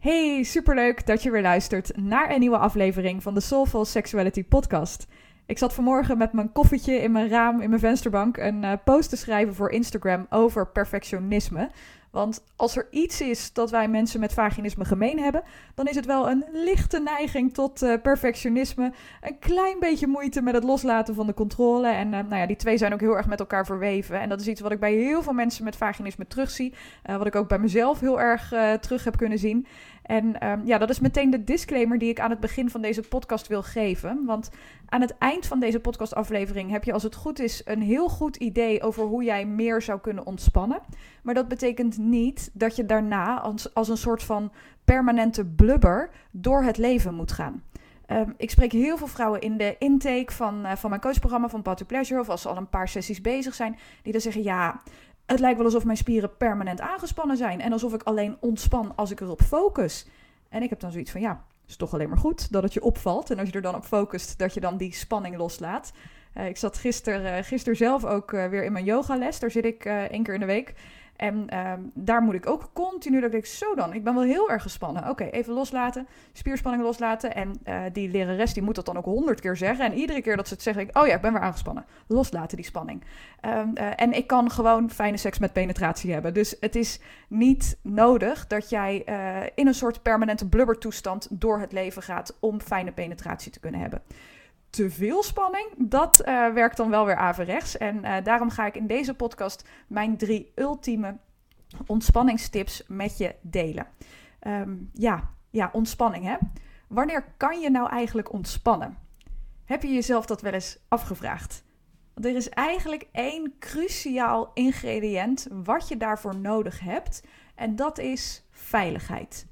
Hey, superleuk dat je weer luistert naar een nieuwe aflevering van de Soulful Sexuality podcast. Ik zat vanmorgen met mijn koffietje in mijn raam, in mijn vensterbank, een uh, post te schrijven voor Instagram over perfectionisme. Want als er iets is dat wij mensen met vaginisme gemeen hebben, dan is het wel een lichte neiging tot uh, perfectionisme. Een klein beetje moeite met het loslaten van de controle. En uh, nou ja, die twee zijn ook heel erg met elkaar verweven. En dat is iets wat ik bij heel veel mensen met vaginisme terugzie. Wat ik ook bij mezelf heel erg terug heb kunnen zien. En um, ja, dat is meteen de disclaimer die ik aan het begin van deze podcast wil geven. Want aan het eind van deze podcastaflevering heb je, als het goed is, een heel goed idee over hoe jij meer zou kunnen ontspannen. Maar dat betekent niet dat je daarna als, een soort van permanente blubber door het leven moet gaan. Um, ik spreek heel veel vrouwen in de intake van, uh, van mijn coachprogramma van Path Pleasure, of als ze al een paar sessies bezig zijn, die dan zeggen: Ja, het lijkt wel alsof mijn spieren permanent aangespannen zijn. En alsof ik alleen ontspan als ik erop focus. En ik heb dan zoiets van, ja, is toch alleen maar goed dat het je opvalt. En als je er dan op focust, dat je dan die spanning loslaat. Uh, ik zat gisteren uh, gister zelf ook uh, weer in mijn yogales. Daar zit ik één keer in de week. En ehm, daar moet ik ook continu, dat ik zo dan, ik ben wel heel erg gespannen. Oké, even loslaten, spierspanning loslaten. En uh, die lerares die moet dat dan ook honderd keer zeggen. En iedere keer dat ze het zeggen, ik, oh ja, ik ben weer aangespannen. Loslaten die spanning. Um, uh, en ik kan gewoon fijne seks met penetratie hebben. Dus het is niet nodig dat jij uh, in een soort permanente blubbertoestand door het leven gaat om fijne penetratie te kunnen hebben te veel spanning, dat uh, werkt dan wel weer averechts. En uh, daarom ga ik in deze podcast mijn drie ultieme ontspanningstips met je delen. Um, ja, ja, ontspanning hè. Wanneer kan je nou eigenlijk ontspannen? Heb je jezelf dat wel eens afgevraagd? Want er is eigenlijk één cruciaal ingrediënt wat je daarvoor nodig hebt. En dat is veiligheid.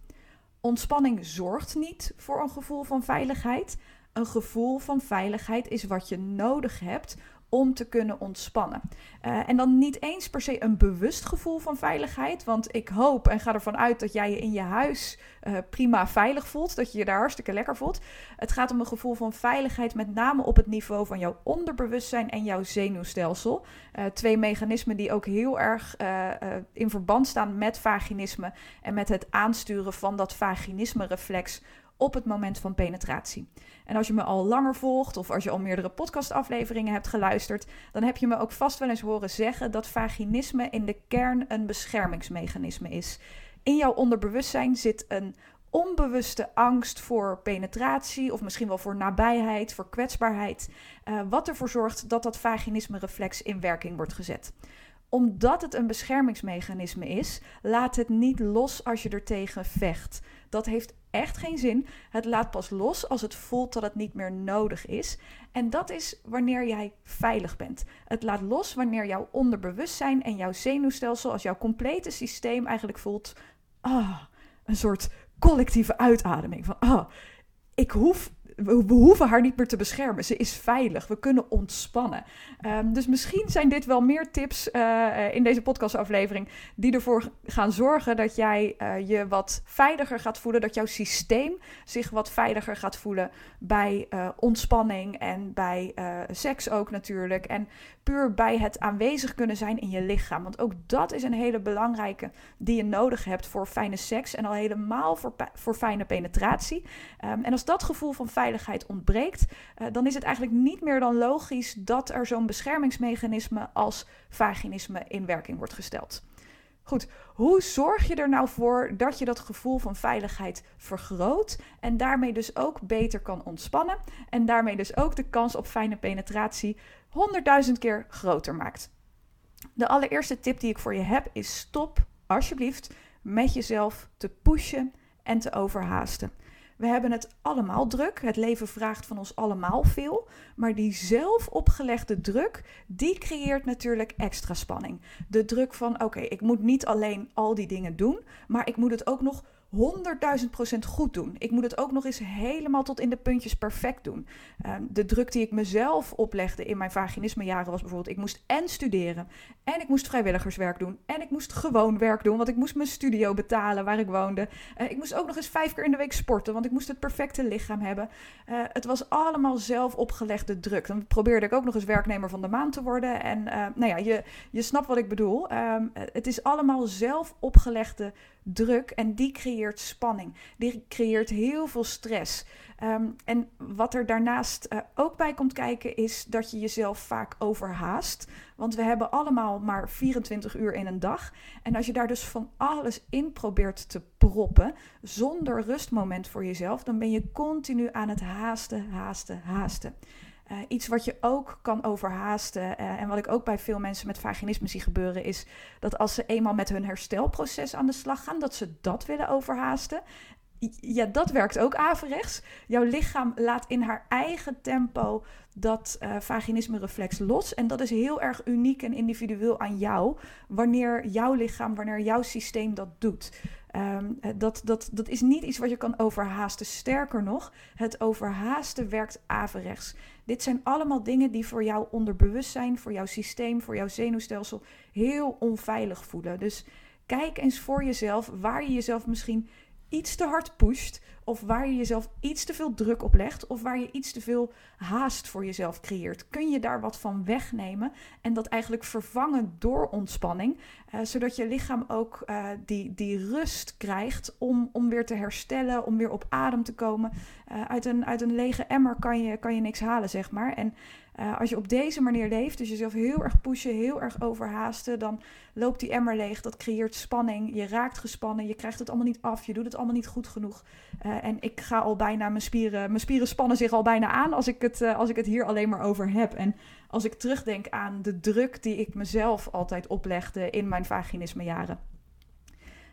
Ontspanning zorgt niet voor een gevoel van veiligheid, een gevoel van veiligheid is wat je nodig hebt om te kunnen ontspannen. Uh, en dan niet eens per se een bewust gevoel van veiligheid. Want ik hoop en ga ervan uit dat jij je in je huis uh, prima veilig voelt. Dat je je daar hartstikke lekker voelt. Het gaat om een gevoel van veiligheid, met name op het niveau van jouw onderbewustzijn en jouw zenuwstelsel. Uh, twee mechanismen die ook heel erg in verband staan met vaginisme. En met het aansturen van dat vaginisme-reflex op het moment van penetratie. En als je me al langer volgt of als je al meerdere podcastafleveringen hebt geluisterd, dan heb je me ook vast wel eens horen zeggen dat vaginisme in de kern een beschermingsmechanisme is. In jouw onderbewustzijn zit een onbewuste angst voor penetratie of misschien wel voor nabijheid, voor kwetsbaarheid, uh, wat ervoor zorgt dat dat vaginisme-reflex in werking wordt gezet omdat het een beschermingsmechanisme is, laat het niet los als je er tegen vecht. Dat heeft echt geen zin. Het laat pas los als het voelt dat het niet meer nodig is. En dat is wanneer jij veilig bent. Het laat los wanneer jouw onderbewustzijn en jouw zenuwstelsel, als jouw complete systeem eigenlijk voelt, ah, een soort collectieve uitademing van, ah, ik hoef we, hoeven haar niet meer te beschermen. Ze is veilig. We kunnen ontspannen. Um, dus misschien zijn dit wel meer tips uh, in deze podcastaflevering die ervoor gaan zorgen dat jij uh, je wat veiliger gaat voelen. Dat jouw systeem zich wat veiliger gaat voelen bij ontspanning en bij seks ook natuurlijk. En puur bij het aanwezig kunnen zijn in je lichaam. Want ook dat is een hele belangrijke die je nodig hebt voor fijne seks en al helemaal voor, voor fijne penetratie. Um, en als dat gevoel van veiligheid ontbreekt, uh, dan is het eigenlijk niet meer dan logisch dat er zo'n beschermingsmechanisme als vaginisme in werking wordt gesteld. Goed, hoe zorg je er nou voor dat je dat gevoel van veiligheid vergroot en daarmee dus ook beter kan ontspannen en daarmee dus ook de kans op fijne penetratie honderdduizend keer groter maakt? De allereerste tip die ik voor je heb is stop alsjeblieft met jezelf te pushen en te overhaasten. We hebben het allemaal druk. Het leven vraagt van ons allemaal veel. Maar die zelf opgelegde druk, die creëert natuurlijk extra spanning. De druk van: oké, ik moet niet alleen al die dingen doen, maar ik moet het ook nog 100.000% goed doen. Ik moet het ook nog eens helemaal tot in de puntjes perfect doen. Ehm, de druk die ik mezelf oplegde in mijn vaginismejaren was bijvoorbeeld: ik moest en studeren, en ik moest vrijwilligerswerk doen, en ik moest gewoon werk doen, want ik moest mijn studio betalen waar ik woonde. Uh, ik moest ook nog eens vijf keer in de week sporten, want ik moest het perfecte lichaam hebben. Uh, het was allemaal zelf opgelegde druk. Dan probeerde ik ook nog eens werknemer van de maand te worden. En uh, nou ja, je, je snapt wat ik bedoel. Um, het is allemaal zelf opgelegde druk en die creëert spanning. Die creëert heel veel stress. Um, en wat er daarnaast uh, ook bij komt kijken is dat je jezelf vaak overhaast. Want we hebben allemaal maar 24 uur in een dag. En als je daar dus van alles in probeert te proppen, zonder rustmoment voor jezelf, dan ben je continu aan het haasten, haasten, haasten. Uh, iets wat je ook kan overhaasten uh, en wat ik ook bij veel mensen met vaginisme zie gebeuren, is dat als ze eenmaal met hun herstelproces aan de slag gaan, dat ze dat willen overhaasten. Ja, dat werkt ook averechts. Jouw lichaam laat in haar eigen tempo dat uh, vaginisme-reflex los. En dat is heel erg uniek en individueel aan jou, wanneer jouw lichaam, wanneer jouw systeem dat doet. Um, dat, dat, dat is niet iets wat je kan overhaasten. Sterker nog, het overhaasten werkt averechts. Dit zijn allemaal dingen die voor jouw onderbewustzijn, voor jouw systeem, voor jouw zenuwstelsel heel onveilig voelen. Dus kijk eens voor jezelf waar je jezelf misschien iets te hard pusht, of waar je jezelf iets te veel druk op legt, of waar je iets te veel haast voor jezelf creëert. Kun je daar wat van wegnemen en dat eigenlijk vervangen door ontspanning, uh, zodat je lichaam ook uh, die, die rust krijgt om, om weer te herstellen, om weer op adem te komen. Uh, uit, een, uit een lege emmer kan je, kan je niks halen, zeg maar. En uh, als je op deze manier leeft, dus jezelf heel erg pushen, heel erg overhaasten, dan loopt die emmer leeg. Dat creëert spanning. Je raakt gespannen. Je krijgt het allemaal niet af. Je doet het allemaal niet goed genoeg. Uh, en ik ga al bijna, mijn spieren, mijn spieren spannen zich al bijna aan als ik, het, uh, als ik het hier alleen maar over heb. En als ik terugdenk aan de druk die ik mezelf altijd oplegde in mijn vaginismejaren.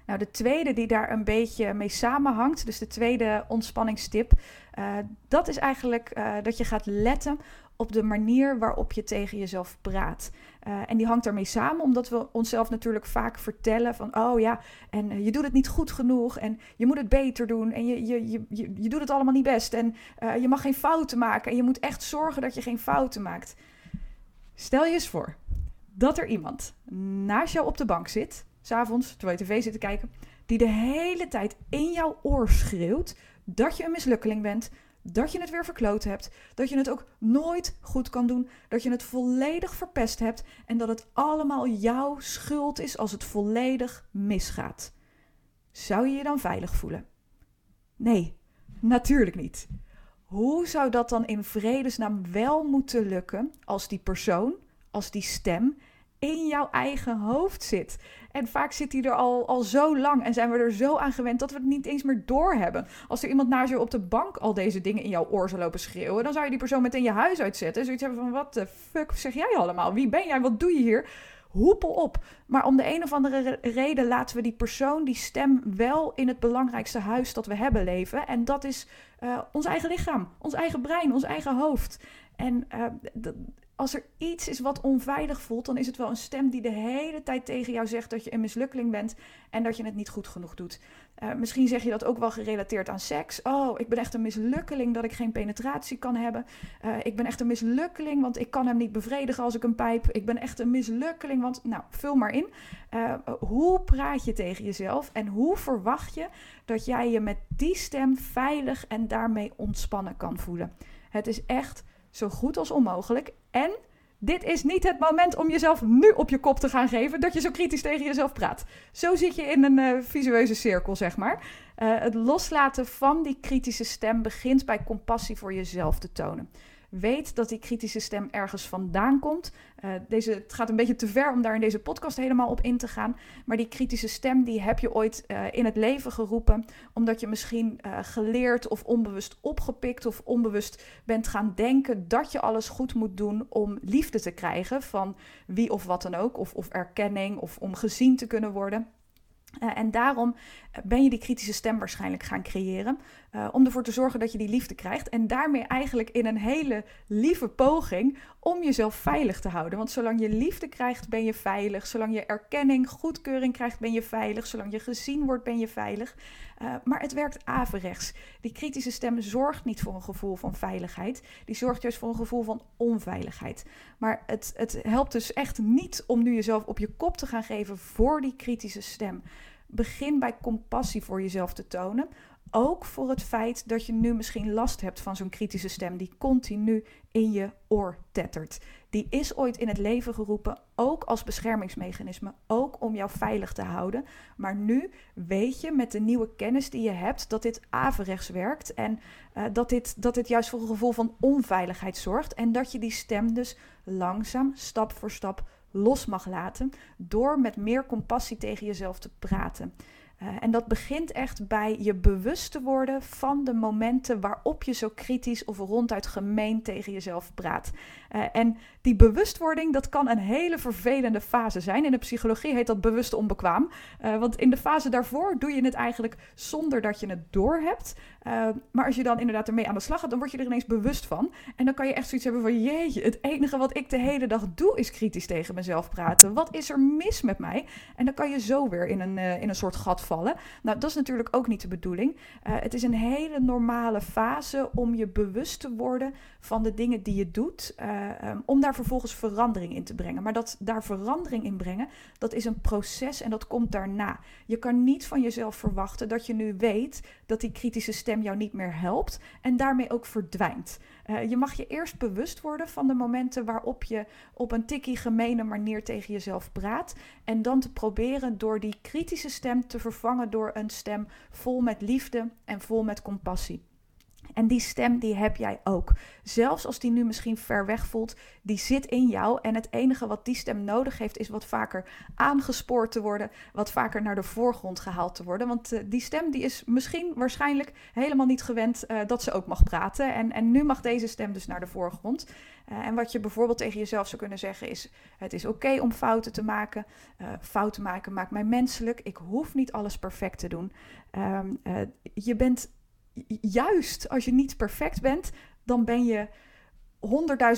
Nou, de tweede die daar een beetje mee samenhangt, dus de tweede ontspanningstip, dat is eigenlijk dat je gaat letten op de manier waarop je tegen jezelf praat. Uh, en die hangt daarmee samen, omdat we onszelf natuurlijk vaak vertellen van, oh ja, en uh, je doet het niet goed genoeg en je moet het beter doen en je, je, je, je, je doet het allemaal niet best en uh, je mag geen fouten maken en je moet echt zorgen dat je geen fouten maakt. Stel je eens voor dat er iemand naast jou op de bank zit, s'avonds, terwijl je tv zit te kijken, die de hele tijd in jouw oor schreeuwt dat je een mislukkeling bent, dat je het weer verkloot hebt, dat je het ook nooit goed kan doen, dat je het volledig verpest hebt en dat het allemaal jouw schuld is als het volledig misgaat. Zou je je dan veilig voelen? Nee, natuurlijk niet. Hoe zou dat dan in vredesnaam wel moeten lukken als die persoon, als die stem in jouw eigen hoofd zit. En vaak zit die er al, al zo lang en zijn we er zo aan gewend dat we het niet eens meer doorhebben. Als er iemand naast je op de bank al deze dingen in jouw oor zou lopen schreeuwen, dan zou je die persoon meteen je huis uitzetten. Zoiets hebben van, wat de fuck zeg jij allemaal? Wie ben jij? Wat doe je hier? Hoepel op. Maar om de een of andere reden laten we die persoon, die stem, wel in het belangrijkste huis dat we hebben leven. En dat is uh, ons eigen lichaam, ons eigen brein, ons eigen hoofd. En uh, als er iets is wat onveilig voelt, dan is het wel een stem die de hele tijd tegen jou zegt dat je een mislukkeling bent en dat je het niet goed genoeg doet. Uh, misschien zeg je dat ook wel gerelateerd aan seks. Oh, ik ben echt een mislukkeling dat ik geen penetratie kan hebben. Uh, ik ben echt een mislukkeling, want ik kan hem niet bevredigen als ik een pijp. Ik ben echt een mislukkeling, want nou, vul maar in. Uh, hoe praat je tegen jezelf en hoe verwacht je dat jij je met die stem veilig en daarmee ontspannen kan voelen? Het is echt zo goed als onmogelijk. En dit is niet het moment om jezelf nu op je kop te gaan geven dat je zo kritisch tegen jezelf praat. Zo zit je in een uh, visueuze cirkel, zeg maar. Uh, het loslaten van die kritische stem begint bij compassie voor jezelf te tonen. Weet dat die kritische stem ergens vandaan komt. Uh, deze, het gaat een beetje te ver om daar in deze podcast helemaal op in te gaan. Maar die kritische stem die heb je ooit uh, in het leven geroepen. Omdat je misschien uh, geleerd of onbewust opgepikt of onbewust bent gaan denken dat je alles goed moet doen om liefde te krijgen van wie of wat dan ook. Of, of erkenning of om gezien te kunnen worden. En daarom ben je die kritische stem waarschijnlijk gaan creëren. Uh, om ervoor te zorgen dat je die liefde krijgt. En daarmee eigenlijk in een hele lieve poging om jezelf veilig te houden. Want zolang je liefde krijgt, ben je veilig. Zolang je erkenning, goedkeuring krijgt, ben je veilig. Zolang je gezien wordt, ben je veilig. Uh, maar het werkt averechts. Die kritische stem zorgt niet voor een gevoel van veiligheid. Die zorgt juist voor een gevoel van onveiligheid. Maar het, het helpt dus echt niet om nu jezelf op je kop te gaan geven voor die kritische stem. Begin bij compassie voor jezelf te tonen. Ook voor het feit dat je nu misschien last hebt van zo'n kritische stem die continu in je oor tettert. Die is ooit in het leven geroepen, ook als beschermingsmechanisme, ook om jou veilig te houden. Maar nu weet je met de nieuwe kennis die je hebt dat dit averechts werkt en uh, dat, dit, dat dit juist voor een gevoel van onveiligheid zorgt. En dat je die stem dus langzaam, stap voor stap los mag laten door met meer compassie tegen jezelf te praten. Uh, en dat begint echt bij je bewust te worden van de momenten waarop je zo kritisch of ronduit gemeen tegen jezelf praat. Uh, en die bewustwording, dat kan een hele vervelende fase zijn. In de psychologie heet dat bewust onbekwaam. Uh, want in de fase daarvoor doe je het eigenlijk zonder dat je het doorhebt. maar als je dan inderdaad ermee aan de slag gaat, dan word je er ineens bewust van. En dan kan je echt zoiets hebben van, jeetje, het enige wat ik de hele dag doe is kritisch tegen mezelf praten. Wat is er mis met mij? En dan kan je zo weer in een, in een soort gat vallen. Nou, dat is natuurlijk ook niet de bedoeling. Uh, het is een hele normale fase om je bewust te worden van de dingen die je doet, uh, um, om daar vervolgens verandering in te brengen. Maar dat daar verandering in brengen, dat is een proces en dat komt daarna. Je kan niet van jezelf verwachten dat je nu weet dat die kritische stem jou niet meer helpt en daarmee ook verdwijnt. Uh, je mag je eerst bewust worden van de momenten waarop je op een tikkie gemene manier tegen jezelf praat. En dan te proberen door die kritische stem te vervangen door een stem vol met liefde en vol met compassie. En die stem, die heb jij ook. Zelfs als die nu misschien ver weg voelt, die zit in jou. En het enige wat die stem nodig heeft, is wat vaker aangespoord te worden. Wat vaker naar de voorgrond gehaald te worden. Want uh, die stem, die is misschien waarschijnlijk helemaal niet gewend uh, dat ze ook mag praten. En, en nu mag deze stem dus naar de voorgrond. Uh, en wat je bijvoorbeeld tegen jezelf zou kunnen zeggen is: Het is oké om fouten te maken. fouten maken maakt mij menselijk. Ik hoef niet alles perfect te doen. Um, je bent juist als je niet perfect bent, dan ben je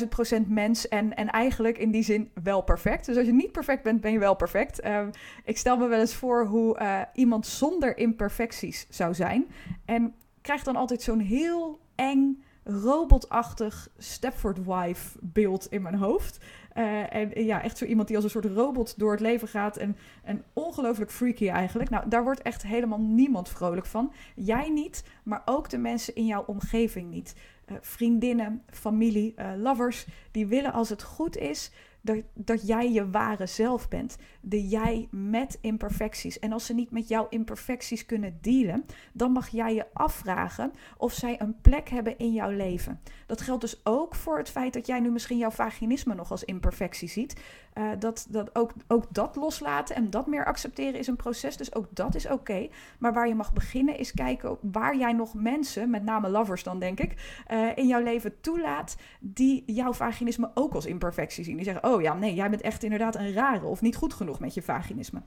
100.000 procent mens en, en eigenlijk in die zin wel perfect. Dus als je niet perfect bent, ben je wel perfect. Uh, ik stel me wel eens voor hoe uh, iemand zonder imperfecties zou zijn. En krijg dan altijd zo'n heel eng, robotachtig Stepford Wife beeld in mijn hoofd. Uh, en ja, echt zo iemand die als een soort robot door het leven gaat. En, en ongelooflijk freaky eigenlijk. Nou, daar wordt echt helemaal niemand vrolijk van. Jij niet, maar ook de mensen in jouw omgeving niet. Uh, vriendinnen, familie, uh, lovers, die willen als het goed is dat, dat jij je ware zelf bent. De jij met imperfecties. En als ze niet met jouw imperfecties kunnen dealen, dan mag jij je afvragen of zij een plek hebben in jouw leven. Dat geldt dus ook voor het feit dat jij nu misschien jouw vaginisme nog als imperfectie ziet. Uh, dat, dat ook, ook dat loslaten en dat meer accepteren is een proces. Dus ook dat is oké. Maar waar je mag beginnen is kijken waar jij nog mensen, met name lovers dan denk ik, uh, in jouw leven toelaat die jouw vaginisme ook als imperfectie zien. Die zeggen, oh ja, nee, jij bent echt inderdaad een rare of niet goed genoeg met je vaginisme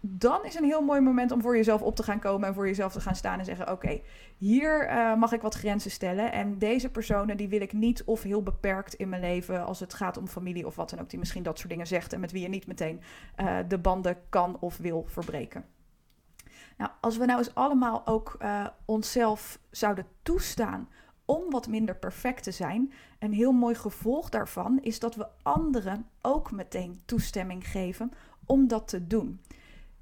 dan is een heel mooi moment om voor jezelf op te gaan komen en voor jezelf te gaan staan en zeggen: Oké, hier uh, mag ik wat grenzen stellen. En deze personen die wil ik niet of heel beperkt in mijn leven als het gaat om familie of wat dan ook, die misschien dat soort dingen zegt en met wie je niet meteen uh, de banden kan of wil verbreken. Nou, als we nou eens allemaal ook uh, onszelf zouden toestaan om wat minder perfect te zijn, een heel mooi gevolg daarvan is dat we anderen ook meteen toestemming geven om dat te doen.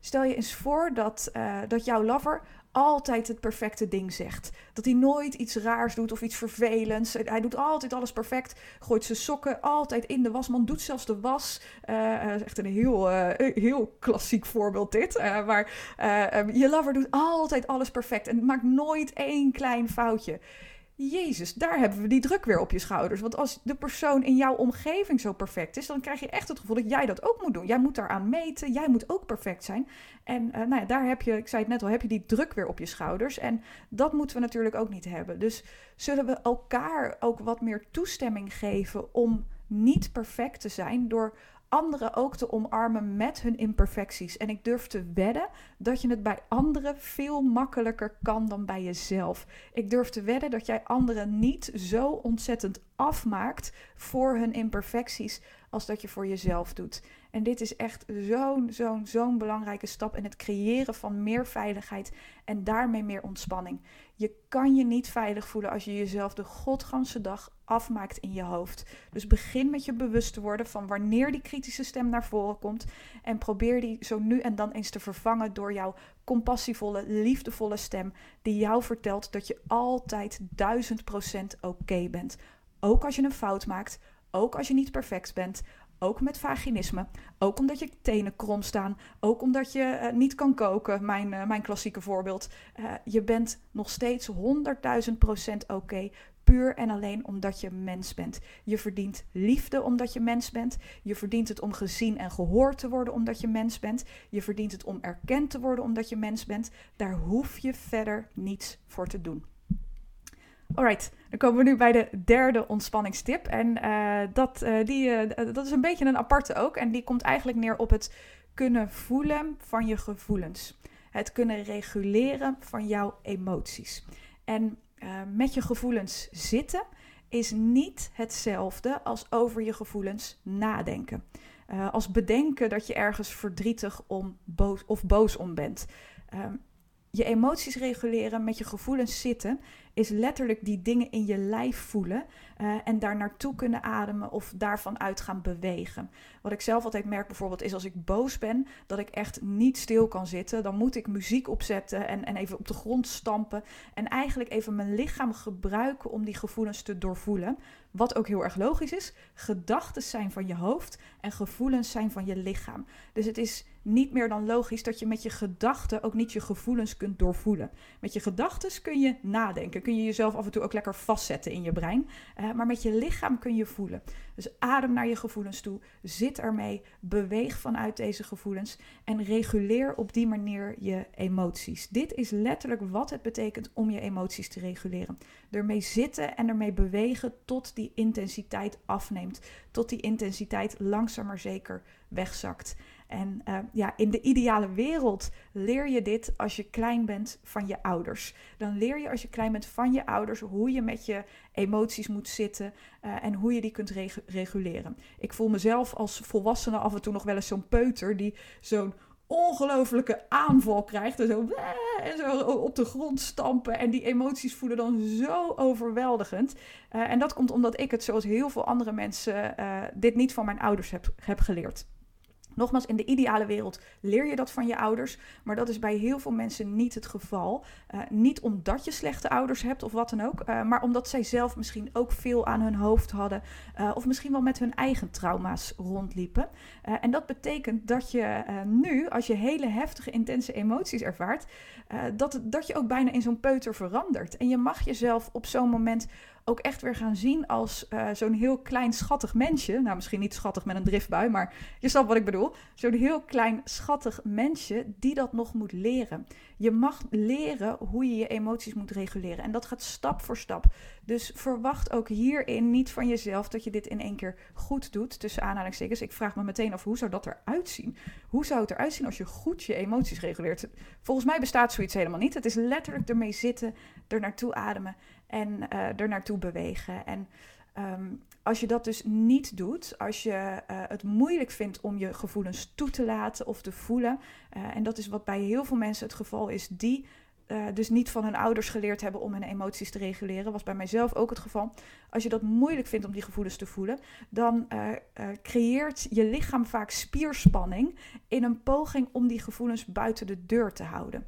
Stel je eens voor dat, uh, dat jouw lover altijd het perfecte ding zegt. Dat hij nooit iets raars doet of iets vervelends. Hij doet altijd alles perfect. Gooit zijn sokken altijd in de wasman. Doet zelfs de was. Uh, is echt een heel, heel klassiek voorbeeld dit. Maar um, je lover doet altijd alles perfect. En maakt nooit één klein foutje. Jezus, daar hebben we die druk weer op je schouders. Want als de persoon in jouw omgeving zo perfect is, dan krijg je echt het gevoel dat jij dat ook moet doen. Jij moet daaraan meten, jij moet ook perfect zijn. En uh, nou ja, daar heb je, ik zei het net al, heb je die druk weer op je schouders. En dat moeten we natuurlijk ook niet hebben. Dus zullen we elkaar ook wat meer toestemming geven om niet perfect te zijn door anderen ook te omarmen met hun imperfecties. En ik durf te wedden dat je het bij anderen veel makkelijker kan dan bij jezelf. Ik durf te wedden dat jij anderen niet zo ontzettend afmaakt voor hun imperfecties als dat je voor jezelf doet. En dit is echt zo'n, zo'n, zo'n belangrijke stap in het creëren van meer veiligheid en daarmee meer ontspanning. Je kan je niet veilig voelen als je jezelf de godganse dag afmaakt in je hoofd. Dus begin met je bewust te worden van wanneer die kritische stem naar voren komt en probeer die zo nu en dan eens te vervangen door jouw compassievolle, liefdevolle stem die jou vertelt dat je altijd duizend procent oké bent. Ook als je een fout maakt, ook als je niet perfect bent, ook met vaginisme. Ook omdat je tenen krom staan. Ook omdat je uh, niet kan koken. Mijn, uh, mijn klassieke voorbeeld. Uh, je bent nog steeds 100.000% oké. Puur en alleen omdat je mens bent. Je verdient liefde omdat je mens bent. Je verdient het om gezien en gehoord te worden omdat je mens bent. Je verdient het om erkend te worden omdat je mens bent. Daar hoef je verder niets voor te doen. Alright, dan komen we nu bij de derde ontspanningstip. En uh, dat, uh, die, uh, dat is een beetje een aparte ook. En die komt eigenlijk neer op het kunnen voelen van je gevoelens. Het kunnen reguleren van jouw emoties. En met je gevoelens zitten is niet hetzelfde als over je gevoelens nadenken. als bedenken dat je ergens verdrietig om boos, of boos om bent. je emoties reguleren, met je gevoelens zitten, is letterlijk die dingen in je lijf voelen uh, en daar naartoe kunnen ademen of daarvan uit gaan bewegen. Wat ik zelf altijd merk bijvoorbeeld is als ik boos ben, dat ik echt niet stil kan zitten. Dan moet ik muziek opzetten en, en even op de grond stampen en eigenlijk even mijn lichaam gebruiken om die gevoelens te doorvoelen. Wat ook heel erg logisch is. Gedachten zijn van je hoofd en gevoelens zijn van je lichaam. Dus het is niet meer dan logisch dat je met je gedachten ook niet je gevoelens kunt doorvoelen. Met je gedachten kun je nadenken, kun je jezelf af en toe ook lekker vastzetten in je brein. Uh, maar met je lichaam kun je voelen. Dus adem naar je gevoelens toe, zit ermee, beweeg vanuit deze gevoelens en reguleer op die manier je emoties. Dit is letterlijk wat het betekent om je emoties te reguleren. Ermee zitten en ermee bewegen tot die intensiteit afneemt, tot die intensiteit langzaam maar zeker wegzakt. En uh, ja, in de ideale wereld leer je dit als je klein bent van je ouders. Dan leer je als je klein bent van je ouders hoe je met je emoties moet zitten uh, en hoe je die kunt reg reguleren. Ik voel mezelf als volwassene af en toe nog wel eens zo'n peuter die zo'n ongelofelijke aanval krijgt. En zo, en zo op de grond stampen. En die emoties voelen dan zo overweldigend. Uh, en dat komt omdat ik het, zoals heel veel andere mensen, dit niet van mijn ouders heb, heb geleerd. Nogmaals, in de ideale wereld leer je dat van je ouders, maar dat is bij heel veel mensen niet het geval. Uh, niet omdat je slechte ouders hebt of wat dan ook, uh, maar omdat zij zelf misschien ook veel aan hun hoofd hadden uh, of misschien wel met hun eigen trauma's rondliepen. en dat betekent dat je nu, als je hele heftige, intense emoties ervaart, dat, dat je ook bijna in zo'n peuter verandert. En je mag jezelf op zo'n moment ook echt weer gaan zien als uh, zo'n heel klein schattig mensje. Nou, misschien niet schattig met een driftbui, maar je snapt wat ik bedoel. Zo'n heel klein schattig mensje die dat nog moet leren. Je mag leren hoe je je emoties moet reguleren. En dat gaat stap voor stap. Dus verwacht ook hierin niet van jezelf dat je dit in één keer goed doet. Tussen aanhalingstekens. Ik vraag me meteen af hoe zou dat eruit zien? Hoe zou het eruit zien als je goed je emoties reguleert? Volgens mij bestaat zoiets helemaal niet. Het is letterlijk ermee zitten, er naartoe ademen en uh, er naartoe bewegen. En um, als je dat dus niet doet, als je uh, het moeilijk vindt om je gevoelens toe te laten of te voelen, uh, en dat is wat bij heel veel mensen het geval is, die dus niet van hun ouders geleerd hebben om hun emoties te reguleren, was bij mijzelf ook het geval. Als je dat moeilijk vindt om die gevoelens te voelen, dan creëert je lichaam vaak spierspanning in een poging om die gevoelens buiten de deur te houden.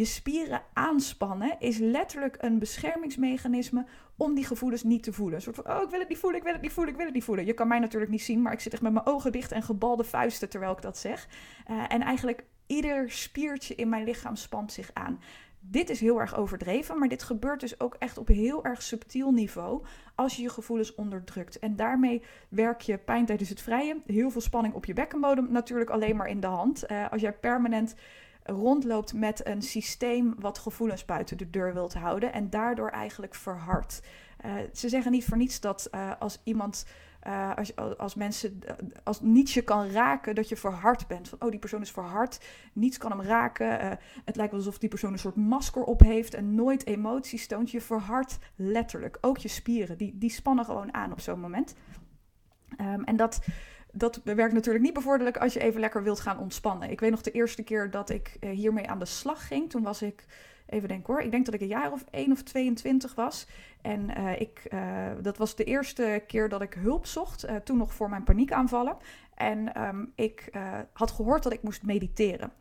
Je spieren aanspannen is letterlijk een beschermingsmechanisme om die gevoelens niet te voelen. Een soort van, oh, ik wil het niet voelen, ik wil het niet voelen, ik wil het niet voelen. Je kan mij natuurlijk niet zien, maar ik zit echt met mijn ogen dicht en gebalde vuisten terwijl ik dat zeg. Uh, en eigenlijk ieder spiertje in mijn lichaam spant zich aan. Dit is heel erg overdreven, maar dit gebeurt dus ook echt op heel erg subtiel niveau als je je gevoelens onderdrukt. En daarmee werk je pijn tijdens het vrije, heel veel spanning op je bekkenbodem, natuurlijk alleen maar in de hand. Uh, als jij permanent rondloopt met een systeem wat gevoelens buiten de deur wilt houden en daardoor eigenlijk verhardt. Uh, ze zeggen niet voor niets dat uh, als iemand uh, als, als mensen, als niets je kan raken, dat je verhard bent. Van, oh, die persoon is verhard, niets kan hem raken. Het lijkt alsof die persoon een soort masker op heeft en nooit emoties toont. Je verhardt letterlijk. Ook je spieren, die, die spannen gewoon aan op zo'n moment. Um, en dat, dat werkt natuurlijk niet bevorderlijk als je even lekker wilt gaan ontspannen. Ik weet nog de eerste keer dat ik uh, hiermee aan de slag ging. Toen was ik even denken hoor. Ik denk dat ik een jaar of 1 of 22 was. En uh, ik, uh, dat was de eerste keer dat ik hulp zocht. Toen nog voor mijn paniekaanvallen. En um, ik had gehoord dat ik moest mediteren.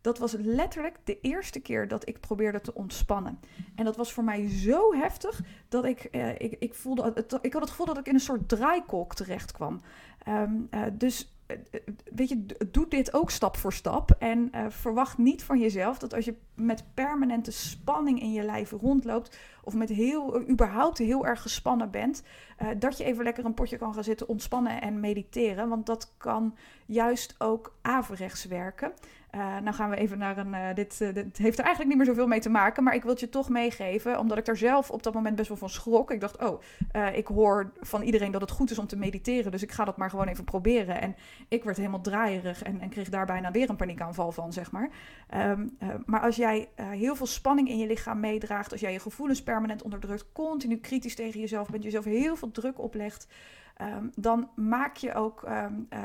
Dat was letterlijk de eerste keer dat ik probeerde te ontspannen. En dat was voor mij zo heftig dat ik, ik, ik voelde. Ik had het gevoel dat ik in een soort draaikolk terecht kwam. Um, dus weet je, doe dit ook stap voor stap. En verwacht niet van jezelf dat als je met permanente spanning in je lijf rondloopt, of met heel, überhaupt heel erg gespannen bent, dat je even lekker een potje kan gaan zitten, ontspannen en mediteren. Want dat kan juist ook averechts werken. Uh, nou gaan we even naar een. Dit, uh, dit, heeft er eigenlijk niet meer zoveel mee te maken. Maar ik wil het je toch meegeven. Omdat ik daar zelf op dat moment best wel van schrok. Ik dacht, oh, ik hoor van iedereen dat het goed is om te mediteren. Dus ik ga dat maar gewoon even proberen. En ik werd helemaal draaierig. En, en kreeg daar bijna weer een paniekaanval van, zeg maar. Um, maar als jij heel veel spanning in je lichaam meedraagt. Als jij je gevoelens permanent onderdrukt. Continu kritisch tegen jezelf bent. Jezelf heel veel druk oplegt. Um, dan maak je ook, um, uh,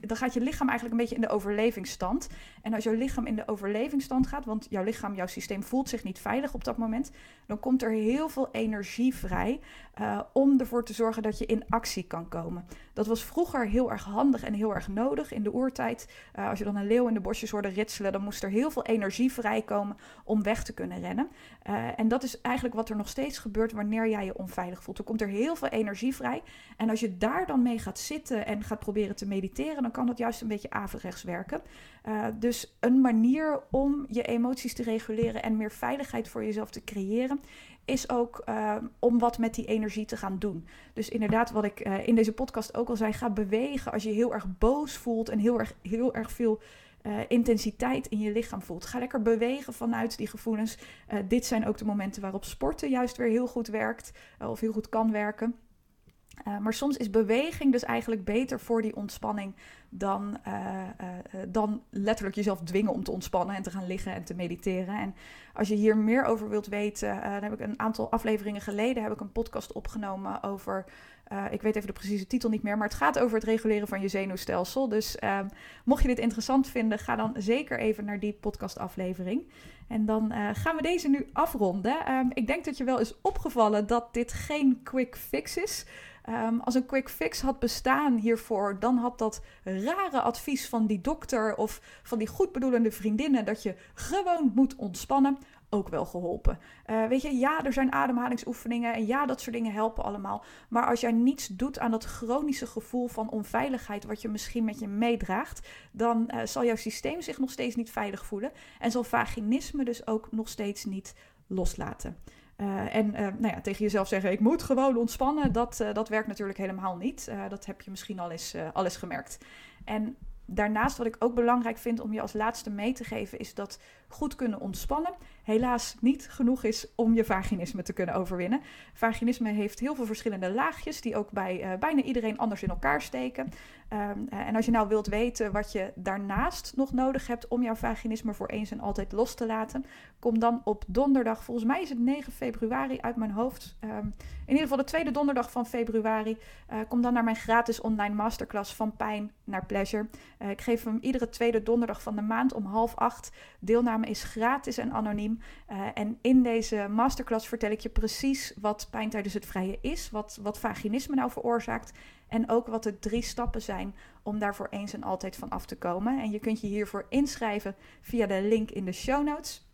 dan gaat je lichaam eigenlijk een beetje in de overlevingsstand. En als jouw lichaam in de overlevingsstand gaat, want jouw lichaam, jouw systeem voelt zich niet veilig op dat moment, dan komt er heel veel energie vrij uh, om ervoor te zorgen dat je in actie kan komen. Dat was vroeger heel erg handig en heel erg nodig in de oertijd. Uh, als je dan een leeuw in de bosjes hoorde ritselen, dan moest er heel veel energie vrijkomen om weg te kunnen rennen. en dat is eigenlijk wat er nog steeds gebeurt wanneer jij je onveilig voelt. Er komt er heel veel energie vrij. En als je daar dan mee gaat zitten en gaat proberen te mediteren, dan kan dat juist een beetje averechts werken. Uh, dus een manier om je emoties te reguleren en meer veiligheid voor jezelf te creëren, is ook uh, om wat met die energie te gaan doen. Dus inderdaad, wat ik uh, in deze podcast ook al zei, ga bewegen als je heel erg boos voelt en heel erg, heel erg veel intensiteit in je lichaam voelt. Ga lekker bewegen vanuit die gevoelens. Dit zijn ook de momenten waarop sporten juist weer heel goed werkt of heel goed kan werken. Uh, maar soms is beweging dus eigenlijk beter voor die ontspanning dan, uh, uh, dan letterlijk jezelf dwingen om te ontspannen en te gaan liggen en te mediteren. En als je hier meer over wilt weten, dan heb ik een aantal afleveringen geleden heb ik een podcast opgenomen over. ik weet even de precieze titel niet meer, maar het gaat over het reguleren van je zenuwstelsel. Dus ehm, mocht je dit interessant vinden, ga dan zeker even naar die podcastaflevering. En dan gaan we deze nu afronden. Um, ik denk dat je wel is opgevallen dat dit geen quick fix is. Um, als een quick fix had bestaan hiervoor, dan had dat rare advies van die dokter of van die goedbedoelende vriendinnen dat je gewoon moet ontspannen ook wel geholpen. Uh, weet je, ja, er zijn ademhalingsoefeningen en ja, dat soort dingen helpen allemaal. Maar als jij niets doet aan dat chronische gevoel van onveiligheid, wat je misschien met je meedraagt, dan uh, zal jouw systeem zich nog steeds niet veilig voelen en zal vaginisme dus ook nog steeds niet loslaten. Uh, en uh, nou ja, tegen jezelf zeggen: ik moet gewoon ontspannen, dat, uh, dat werkt natuurlijk helemaal niet. dat heb je misschien al eens, al eens gemerkt. En daarnaast, wat ik ook belangrijk vind om je als laatste mee te geven, is dat goed kunnen ontspannen helaas niet genoeg is om je vaginisme te kunnen overwinnen. Vaginisme heeft heel veel verschillende laagjes die ook bij uh, bijna iedereen anders in elkaar steken. Um, en als je nou wilt weten wat je daarnaast nog nodig hebt om jouw vaginisme voor eens en altijd los te laten, kom dan op donderdag, volgens mij is het 9 februari uit mijn hoofd, um, in ieder geval de tweede donderdag van februari, uh, kom dan naar mijn gratis online masterclass van pijn naar pleasure. Ik geef hem iedere tweede donderdag van de maand om half acht. Deelname is gratis en anoniem. Uh, en in deze masterclass vertel ik je precies wat pijn tijdens het vrije is, wat, wat vaginisme nou veroorzaakt en ook wat de drie stappen zijn om daarvoor eens en altijd van af te komen. En je kunt je hiervoor inschrijven via de link in de show notes.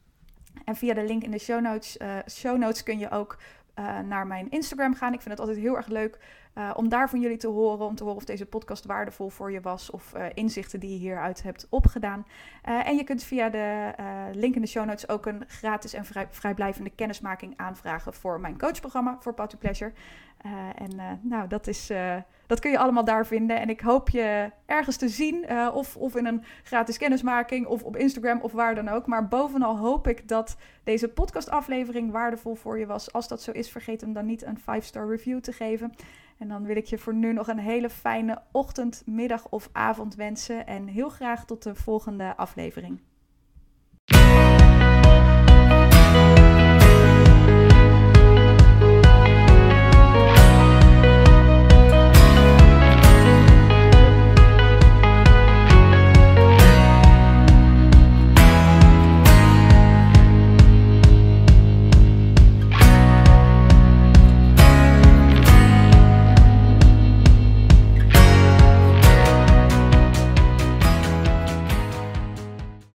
En via de link in de show notes, uh, show notes kun je ook uh, naar mijn Instagram gaan. Ik vind het altijd heel erg leuk Uh, om daar van jullie te horen, om te horen of deze podcast waardevol voor je was of uh, inzichten die je hieruit hebt opgedaan. En je kunt via de link in de show notes ook een gratis en vrij, vrijblijvende kennismaking aanvragen voor mijn coachprogramma voor to Pleasure. en nou, dat, is, dat kun je allemaal daar vinden. En ik hoop je ergens te zien, of, of in een gratis kennismaking, of op Instagram of waar dan ook. Maar bovenal hoop ik dat deze podcastaflevering waardevol voor je was. Als dat zo is, vergeet hem dan niet een 5-star review te geven. En dan wil ik je voor nu nog een hele fijne ochtend, middag of avond wensen. En heel graag tot de volgende aflevering.